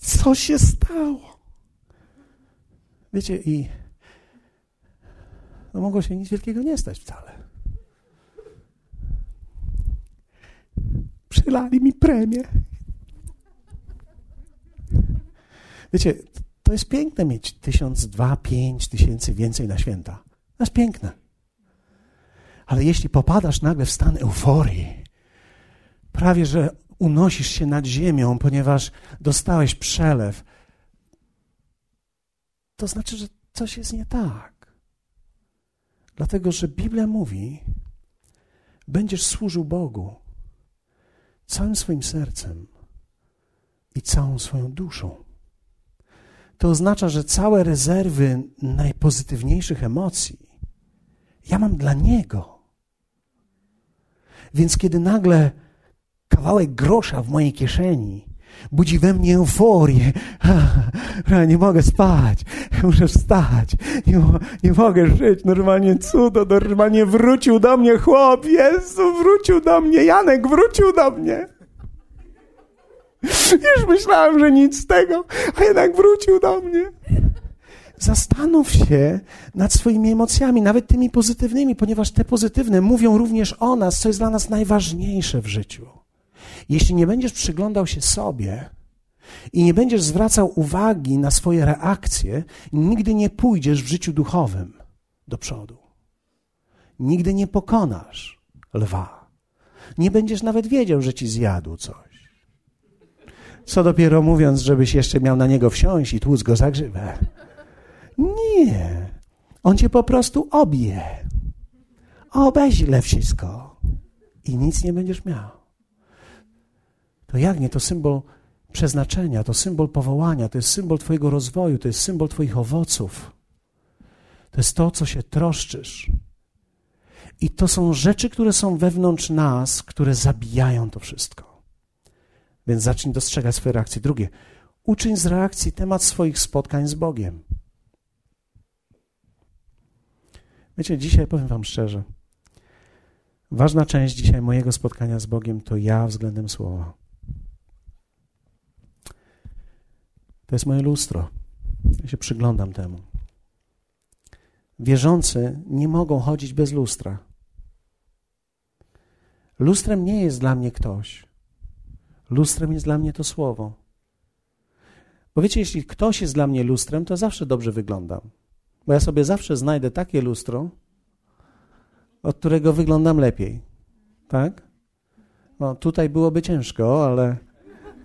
Co się stało? Wiecie, i no mogło się nic wielkiego nie stać wcale. Przylali mi premię. Wiecie, to jest piękne mieć tysiąc, dwa, pięć tysięcy więcej na święta. To jest piękne. Ale jeśli popadasz nagle w stan euforii, prawie że unosisz się nad ziemią, ponieważ dostałeś przelew, to znaczy, że coś jest nie tak. Dlatego, że Biblia mówi, będziesz służył Bogu całym swoim sercem i całą swoją duszą. To oznacza, że całe rezerwy najpozytywniejszych emocji ja mam dla Niego. Więc kiedy nagle kawałek grosza w mojej kieszeni budzi we mnie euforię. (laughs) Nie mogę spać, muszę wstać, nie, nie mogę żyć. Normalnie cudo, normalnie wrócił do mnie chłop. Jezu, wrócił do mnie, Janek wrócił do mnie. Już myślałem, że nic z tego, a jednak wrócił do mnie. Zastanów się nad swoimi emocjami, nawet tymi pozytywnymi, ponieważ te pozytywne mówią również o nas, co jest dla nas najważniejsze w życiu. Jeśli nie będziesz przyglądał się sobie i nie będziesz zwracał uwagi na swoje reakcje, nigdy nie pójdziesz w życiu duchowym do przodu. Nigdy nie pokonasz lwa. Nie będziesz nawet wiedział, że ci zjadł coś. Co dopiero mówiąc, żebyś jeszcze miał na niego wsiąść i tłuc go za grzywę. Nie. On cię po prostu obie. Obeźle wszystko. I nic nie będziesz miał. To jak nie? To symbol przeznaczenia, to symbol powołania, to jest symbol Twojego rozwoju, to jest symbol Twoich owoców. To jest to, co się troszczysz. I to są rzeczy, które są wewnątrz nas, które zabijają to wszystko. Więc zacznij dostrzegać swoje reakcje. Drugie, uczyń z reakcji temat swoich spotkań z Bogiem. Wiecie, dzisiaj powiem Wam szczerze, ważna część dzisiaj mojego spotkania z Bogiem to ja względem Słowa. To jest moje lustro. Ja się przyglądam temu. Wierzący nie mogą chodzić bez lustra. Lustrem nie jest dla mnie ktoś. Lustrem jest dla mnie to słowo. Bo wiecie, jeśli ktoś jest dla mnie lustrem, to zawsze dobrze wyglądam. Bo ja sobie zawsze znajdę takie lustro, od którego wyglądam lepiej. Tak? No, tutaj byłoby ciężko, ale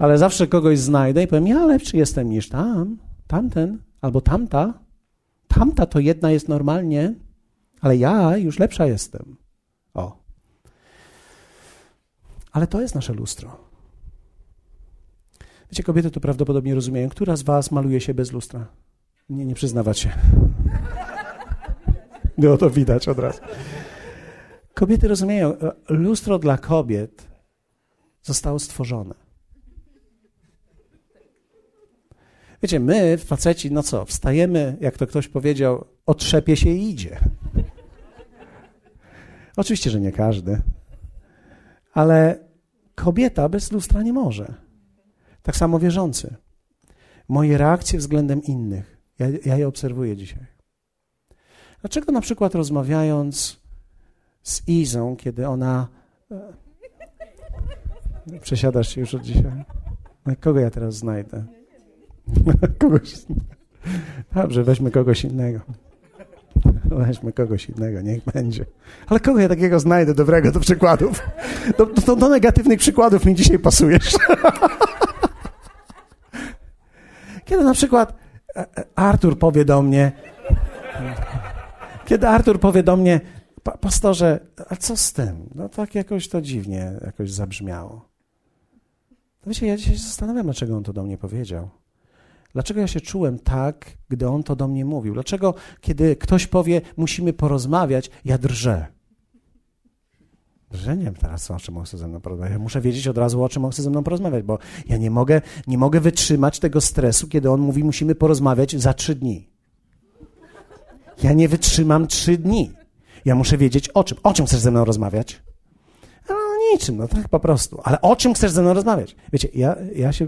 ale zawsze kogoś znajdę i powiem, ja lepszy jestem niż tam, tamten, albo tamta. Tamta to jedna jest normalnie, ale ja już lepsza jestem. O. Ale to jest nasze lustro. Wiecie, kobiety to prawdopodobnie rozumieją. Która z was maluje się bez lustra? Nie, nie przyznawać się. No to widać od razu. Kobiety rozumieją, lustro dla kobiet zostało stworzone. Wiecie, my, faceci, no co, wstajemy, jak to ktoś powiedział, otrzepie się i idzie. Oczywiście, że nie każdy. Ale kobieta bez lustra nie może. Tak samo wierzący. Moje reakcje względem innych, ja, ja je obserwuję dzisiaj. Dlaczego na przykład rozmawiając z Izą, kiedy ona. E, przesiadasz się już od dzisiaj? No kogo ja teraz znajdę? (laughs) kogoś Dobrze, weźmy kogoś innego. Weźmy kogoś innego, niech będzie. Ale kogo ja takiego znajdę dobrego do przykładów? Do, do, do negatywnych przykładów mi dzisiaj pasujesz. (laughs) Kiedy na przykład e, e, Artur powie do mnie, kiedy Artur powie do mnie, Pa, pastorze, a co z tym? No tak jakoś to dziwnie jakoś zabrzmiało. No wiecie, ja się zastanawiam, dlaczego on to do mnie powiedział. Dlaczego ja się czułem tak, gdy on to do mnie mówił? Dlaczego, kiedy ktoś powie, musimy porozmawiać, ja drżę? Drżę, nie wiem teraz, o czym on chce ze mną porozmawiać. Ja muszę wiedzieć od razu, o czym on chce ze mną porozmawiać, bo ja nie mogę, nie mogę wytrzymać tego stresu, kiedy on mówi, musimy porozmawiać za trzy dni. Ja nie wytrzymam trzy dni. Ja muszę wiedzieć o czym. O czym chcesz ze mną rozmawiać? No niczym, no tak po prostu. Ale o czym chcesz ze mną rozmawiać? Wiecie, ja, ja się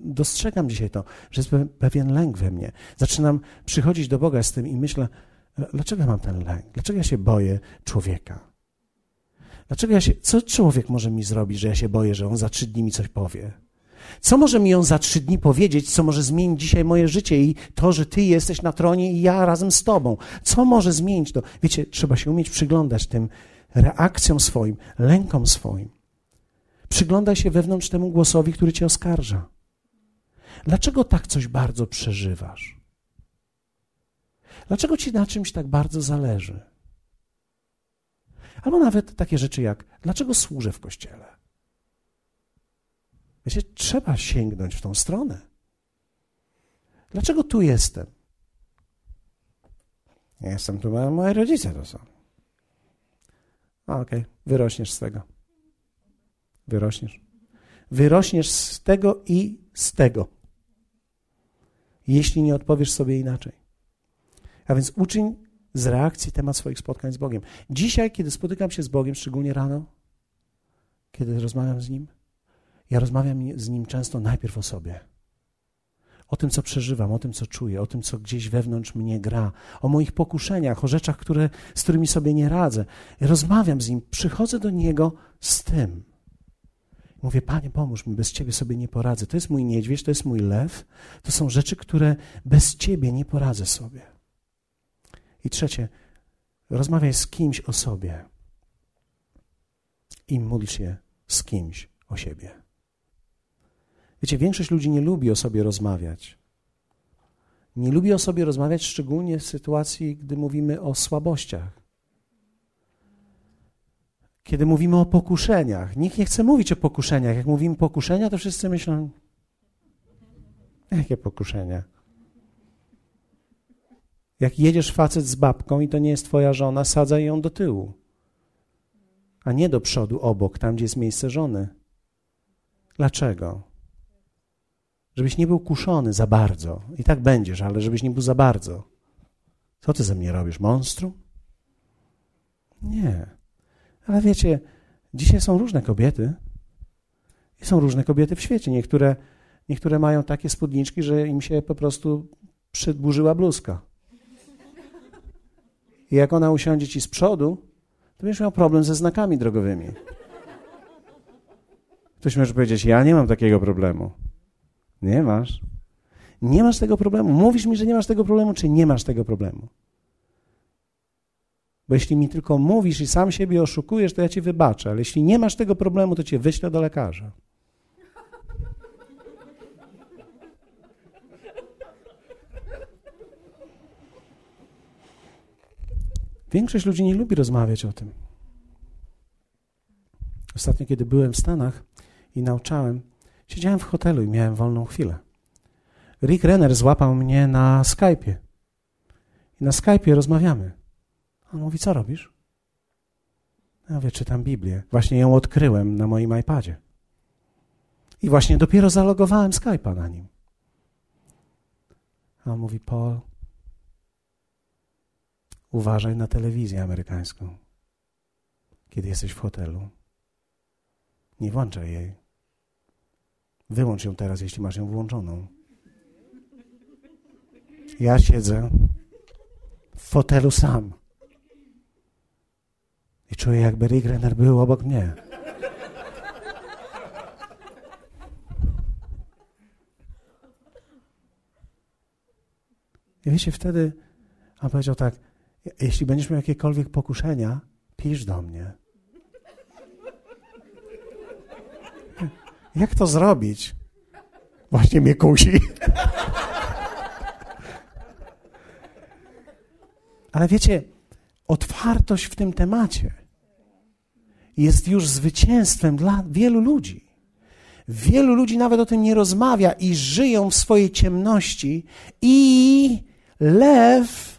dostrzegam dzisiaj to, że jest pewien lęk we mnie. Zaczynam przychodzić do Boga z tym i myślę, dlaczego mam ten lęk? Dlaczego ja się boję człowieka? Dlaczego ja się, co człowiek może mi zrobić, że ja się boję, że on za trzy dni mi coś powie? Co może mi on za trzy dni powiedzieć, co może zmienić dzisiaj moje życie i to, że ty jesteś na tronie i ja razem z tobą? Co może zmienić to? Wiecie, trzeba się umieć przyglądać tym reakcjom swoim, lękom swoim. Przyglądaj się wewnątrz temu głosowi, który cię oskarża. Dlaczego tak coś bardzo przeżywasz? Dlaczego ci na czymś tak bardzo zależy? Albo nawet takie rzeczy jak: dlaczego służę w kościele? Wiecie, trzeba sięgnąć w tą stronę. Dlaczego tu jestem? Ja jestem tu, bo moi rodzice to są. Okej, okay. wyrośniesz z tego. Wyrośniesz. Wyrośniesz z tego i z tego. Jeśli nie odpowiesz sobie inaczej. A więc uczyń z reakcji temat swoich spotkań z Bogiem. Dzisiaj, kiedy spotykam się z Bogiem, szczególnie rano, kiedy rozmawiam z Nim, ja rozmawiam z Nim często najpierw o sobie. O tym, co przeżywam, o tym, co czuję, o tym, co gdzieś wewnątrz mnie gra, o moich pokuszeniach, o rzeczach, które, z którymi sobie nie radzę. Rozmawiam z Nim, przychodzę do Niego z tym. Mówię, Panie, pomóż mi, bez Ciebie sobie nie poradzę. To jest mój niedźwiedź, to jest mój lew. To są rzeczy, które bez Ciebie nie poradzę sobie. I trzecie, rozmawiaj z kimś o sobie i módl się z kimś o siebie. Wiecie, większość ludzi nie lubi o sobie rozmawiać. Nie lubi o sobie rozmawiać, szczególnie w sytuacji, gdy mówimy o słabościach. Kiedy mówimy o pokuszeniach. Nikt nie chce mówić o pokuszeniach. Jak mówimy pokuszenia, to wszyscy myślą, jakie pokuszenia? Jak jedziesz facet z babką i to nie jest twoja żona, sadzaj ją do tyłu, a nie do przodu, obok, tam gdzie jest miejsce żony. Dlaczego? Żebyś nie był kuszony za bardzo. I tak będziesz, ale żebyś nie był za bardzo. Co ty ze mnie robisz? Monstrum? Nie. Ale wiecie, dzisiaj są różne kobiety. I są różne kobiety w świecie. Niektóre, niektóre mają takie spódniczki, że im się po prostu przedburzyła bluzka. I jak ona usiądzie ci z przodu, to będziesz miał problem ze znakami drogowymi. Ktoś może powiedzieć, ja nie mam takiego problemu. Nie masz. Nie masz tego problemu. Mówisz mi, że nie masz tego problemu, czy nie masz tego problemu? Bo jeśli mi tylko mówisz i sam siebie oszukujesz, to ja ci wybaczę, ale jeśli nie masz tego problemu, to cię wyślę do lekarza. Większość ludzi nie lubi rozmawiać o tym. Ostatnio, kiedy byłem w Stanach i nauczałem, siedziałem w hotelu i miałem wolną chwilę. Rick Renner złapał mnie na Skype'ie. I na Skype'ie rozmawiamy. On mówi, co robisz? Ja mówię, czytam Biblię. Właśnie ją odkryłem na moim iPadzie. I właśnie dopiero zalogowałem Skype'a na nim. A on mówi, Paul, Uważaj na telewizję amerykańską, kiedy jesteś w hotelu. Nie włączaj jej. Wyłącz ją teraz, jeśli masz ją włączoną. Ja siedzę w fotelu sam i czuję, jakby Rick Renner był obok mnie. I wiecie, wtedy on powiedział tak, jeśli będziesz miał jakiekolwiek pokuszenia, pisz do mnie. Jak to zrobić? Właśnie mnie kusi. Ale wiecie, otwartość w tym temacie jest już zwycięstwem dla wielu ludzi. Wielu ludzi nawet o tym nie rozmawia i żyją w swojej ciemności, i lew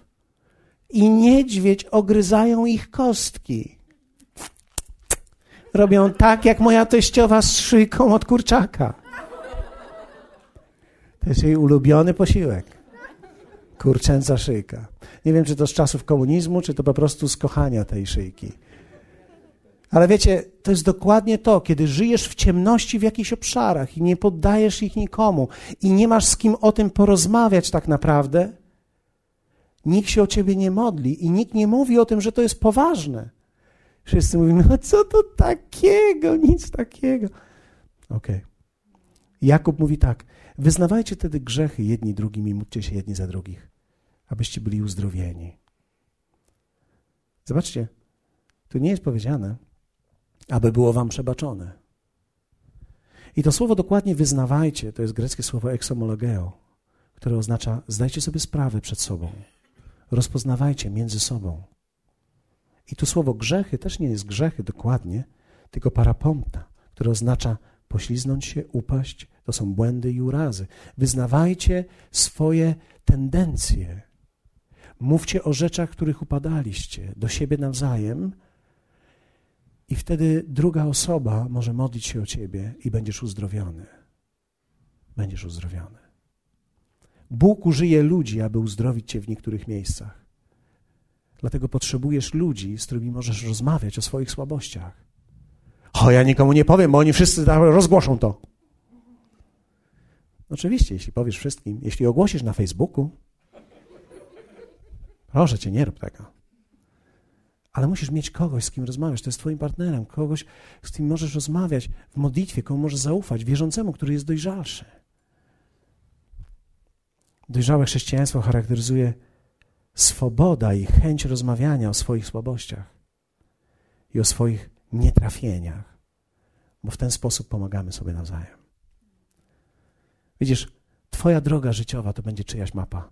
i niedźwiedź ogryzają ich kostki. Robią tak, jak moja teściowa z szyjką od kurczaka. To jest jej ulubiony posiłek. Kurczęca szyjka. Nie wiem, czy to z czasów komunizmu, czy to po prostu z kochania tej szyjki. Ale wiecie, to jest dokładnie to, kiedy żyjesz w ciemności w jakichś obszarach i nie poddajesz ich nikomu i nie masz z kim o tym porozmawiać tak naprawdę, nikt się o ciebie nie modli i nikt nie mówi o tym, że to jest poważne. Wszyscy mówimy, no co to takiego, nic takiego. Okej. Okay. Jakub mówi tak, wyznawajcie wtedy grzechy jedni drugim i módlcie się jedni za drugich, abyście byli uzdrowieni. Zobaczcie, tu nie jest powiedziane, aby było wam przebaczone. I to słowo dokładnie wyznawajcie, to jest greckie słowo exomologeo, które oznacza zdajcie sobie sprawę przed sobą, rozpoznawajcie między sobą. I tu słowo grzechy też nie jest grzechy dokładnie, tylko paraponta, które oznacza pośliznąć się, upaść, to są błędy i urazy. Wyznawajcie swoje tendencje. Mówcie o rzeczach, których upadaliście do siebie nawzajem, i wtedy druga osoba może modlić się o ciebie i będziesz uzdrowiony. Będziesz uzdrowiony. Bóg użyje ludzi, aby uzdrowić cię w niektórych miejscach. Dlatego potrzebujesz ludzi, z którymi możesz rozmawiać o swoich słabościach. O, ja nikomu nie powiem, bo oni wszyscy rozgłoszą to. Oczywiście, jeśli powiesz wszystkim, jeśli ogłosisz na Facebooku, proszę cię, nie rób tego. Ale musisz mieć kogoś, z kim rozmawiasz, to jest twoim partnerem, kogoś, z kim możesz rozmawiać w modlitwie, komu możesz zaufać, wierzącemu, który jest dojrzalszy. Dojrzałe chrześcijaństwo charakteryzuje swoboda i chęć rozmawiania o swoich słabościach i o swoich nietrafieniach, bo w ten sposób pomagamy sobie nawzajem. Widzisz, Twoja droga życiowa to będzie czyjaś mapa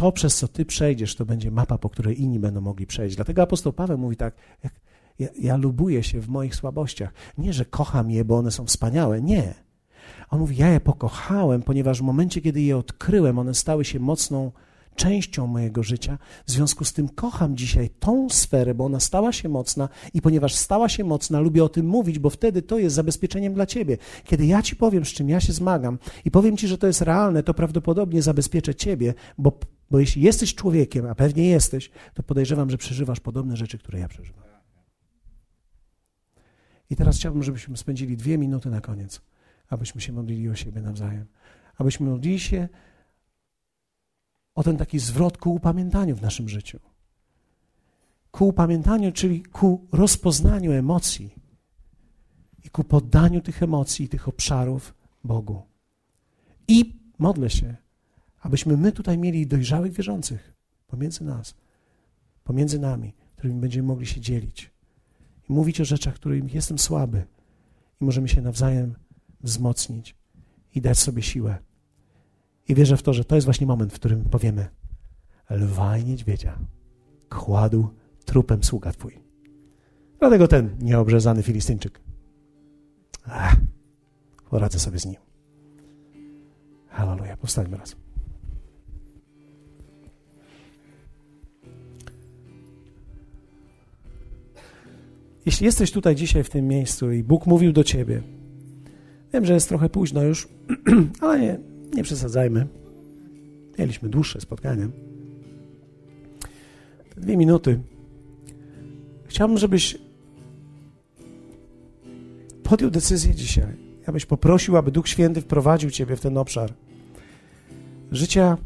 to, przez co ty przejdziesz, to będzie mapa, po której inni będą mogli przejść. Dlatego apostoł Paweł mówi tak, jak, ja, ja lubuję się w moich słabościach. Nie, że kocham je, bo one są wspaniałe. Nie. On mówi, ja je pokochałem, ponieważ w momencie, kiedy je odkryłem, one stały się mocną częścią mojego życia. W związku z tym kocham dzisiaj tą sferę, bo ona stała się mocna i ponieważ stała się mocna, lubię o tym mówić, bo wtedy to jest zabezpieczeniem dla ciebie. Kiedy ja ci powiem, z czym ja się zmagam i powiem ci, że to jest realne, to prawdopodobnie zabezpieczę ciebie, bo, bo jeśli jesteś człowiekiem, a pewnie jesteś, to podejrzewam, że przeżywasz podobne rzeczy, które ja przeżywam. I teraz chciałbym, żebyśmy spędzili dwie minuty na koniec, abyśmy się modlili o siebie nawzajem. Abyśmy modlili się o ten taki zwrot ku upamiętaniu w naszym życiu. Ku upamiętaniu, czyli ku rozpoznaniu emocji i ku poddaniu tych emocji tych obszarów Bogu. I modlę się, abyśmy my tutaj mieli dojrzałych wierzących pomiędzy nas, pomiędzy nami, którymi będziemy mogli się dzielić i mówić o rzeczach, których jestem słaby i możemy się nawzajem wzmocnić i dać sobie siłę. I wierzę w to, że to jest właśnie moment, w którym powiemy lwa i niedźwiedzia kładł trupem sługa twój. Dlatego ten nieobrzezany Filistyńczyk. Ach, poradzę sobie z nim. Hallelujah. Powstańmy raz. Jeśli jesteś tutaj dzisiaj w tym miejscu i Bóg mówił do ciebie, wiem, że jest trochę późno już, (clears throat) ale nie, nie przesadzajmy. Mieliśmy dłuższe spotkanie. Dwie minuty. Chciałbym, żebyś podjął decyzję dzisiaj. Ja byś poprosił, aby Duch Święty wprowadził Ciebie w ten obszar życia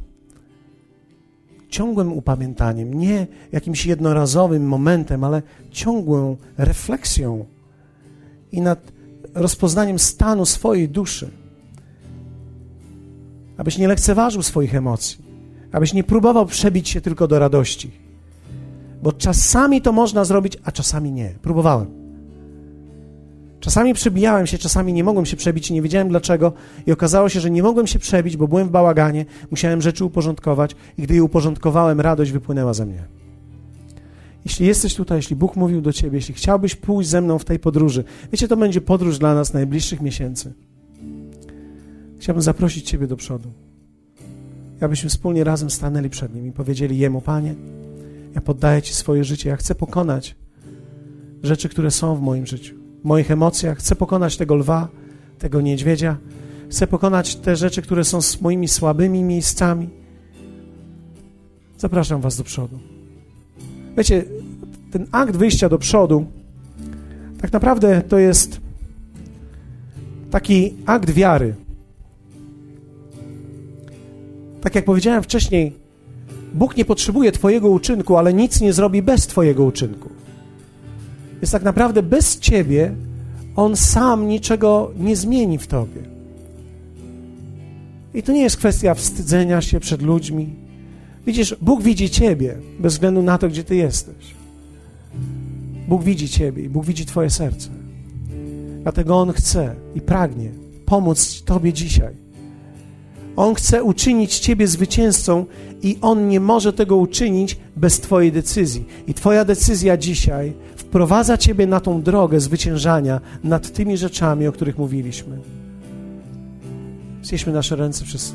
ciągłym upamiętaniem, nie jakimś jednorazowym momentem, ale ciągłą refleksją i nad rozpoznaniem stanu swojej duszy abyś nie lekceważył swoich emocji, abyś nie próbował przebić się tylko do radości. Bo czasami to można zrobić, a czasami nie. Próbowałem. Czasami przebijałem się, czasami nie mogłem się przebić i nie wiedziałem dlaczego. I okazało się, że nie mogłem się przebić, bo byłem w bałaganie, musiałem rzeczy uporządkować i gdy je uporządkowałem, radość wypłynęła ze mnie. Jeśli jesteś tutaj, jeśli Bóg mówił do ciebie, jeśli chciałbyś pójść ze mną w tej podróży, wiecie, to będzie podróż dla nas najbliższych miesięcy. Chciałbym zaprosić ciebie do przodu. Abyśmy wspólnie razem stanęli przed Nim i powiedzieli Jemu, Panie, ja poddaję Ci swoje życie, ja chcę pokonać rzeczy, które są w moim życiu, moich emocjach, chcę pokonać tego lwa, tego niedźwiedzia, chcę pokonać te rzeczy, które są z moimi słabymi miejscami. Zapraszam Was do przodu. Wiecie, ten akt wyjścia do przodu, tak naprawdę to jest taki akt wiary. Tak jak powiedziałem wcześniej, Bóg nie potrzebuje Twojego uczynku, ale nic nie zrobi bez Twojego uczynku. Więc tak naprawdę bez Ciebie On sam niczego nie zmieni w Tobie. I to nie jest kwestia wstydzenia się przed ludźmi. Widzisz, Bóg widzi Ciebie bez względu na to, gdzie Ty jesteś. Bóg widzi Ciebie i Bóg widzi Twoje serce. Dlatego On chce i pragnie pomóc Tobie dzisiaj on chce uczynić Ciebie zwycięzcą i On nie może tego uczynić bez Twojej decyzji. I Twoja decyzja dzisiaj wprowadza Ciebie na tą drogę zwyciężania nad tymi rzeczami, o których mówiliśmy. Zjeśmy nasze ręce przez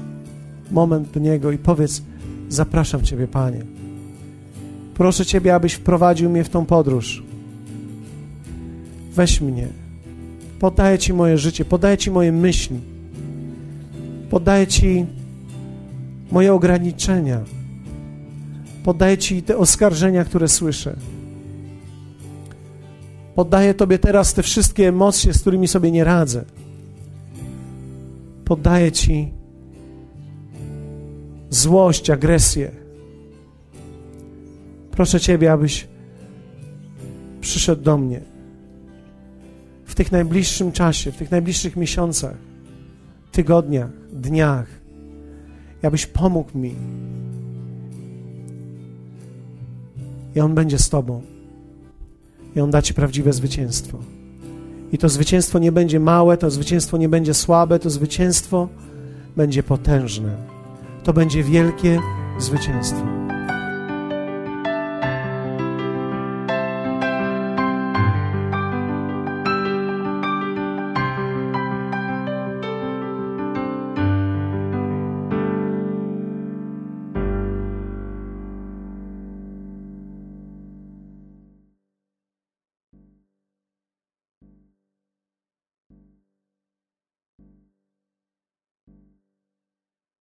moment do Niego i powiedz: Zapraszam Ciebie, Panie. Proszę Ciebie, abyś wprowadził mnie w tą podróż. Weź mnie. Podaję Ci moje życie, podaję Ci moje myśli Poddaję Ci moje ograniczenia. Poddaję Ci te oskarżenia, które słyszę. Poddaję Tobie teraz te wszystkie emocje, z którymi sobie nie radzę. Poddaję Ci złość, agresję. Proszę Ciebie, abyś przyszedł do mnie w tych najbliższym czasie, w tych najbliższych miesiącach tygodniach, dniach, abyś pomógł mi. I On będzie z Tobą. I On da Ci prawdziwe zwycięstwo. I to zwycięstwo nie będzie małe, to zwycięstwo nie będzie słabe, to zwycięstwo będzie potężne. To będzie wielkie zwycięstwo.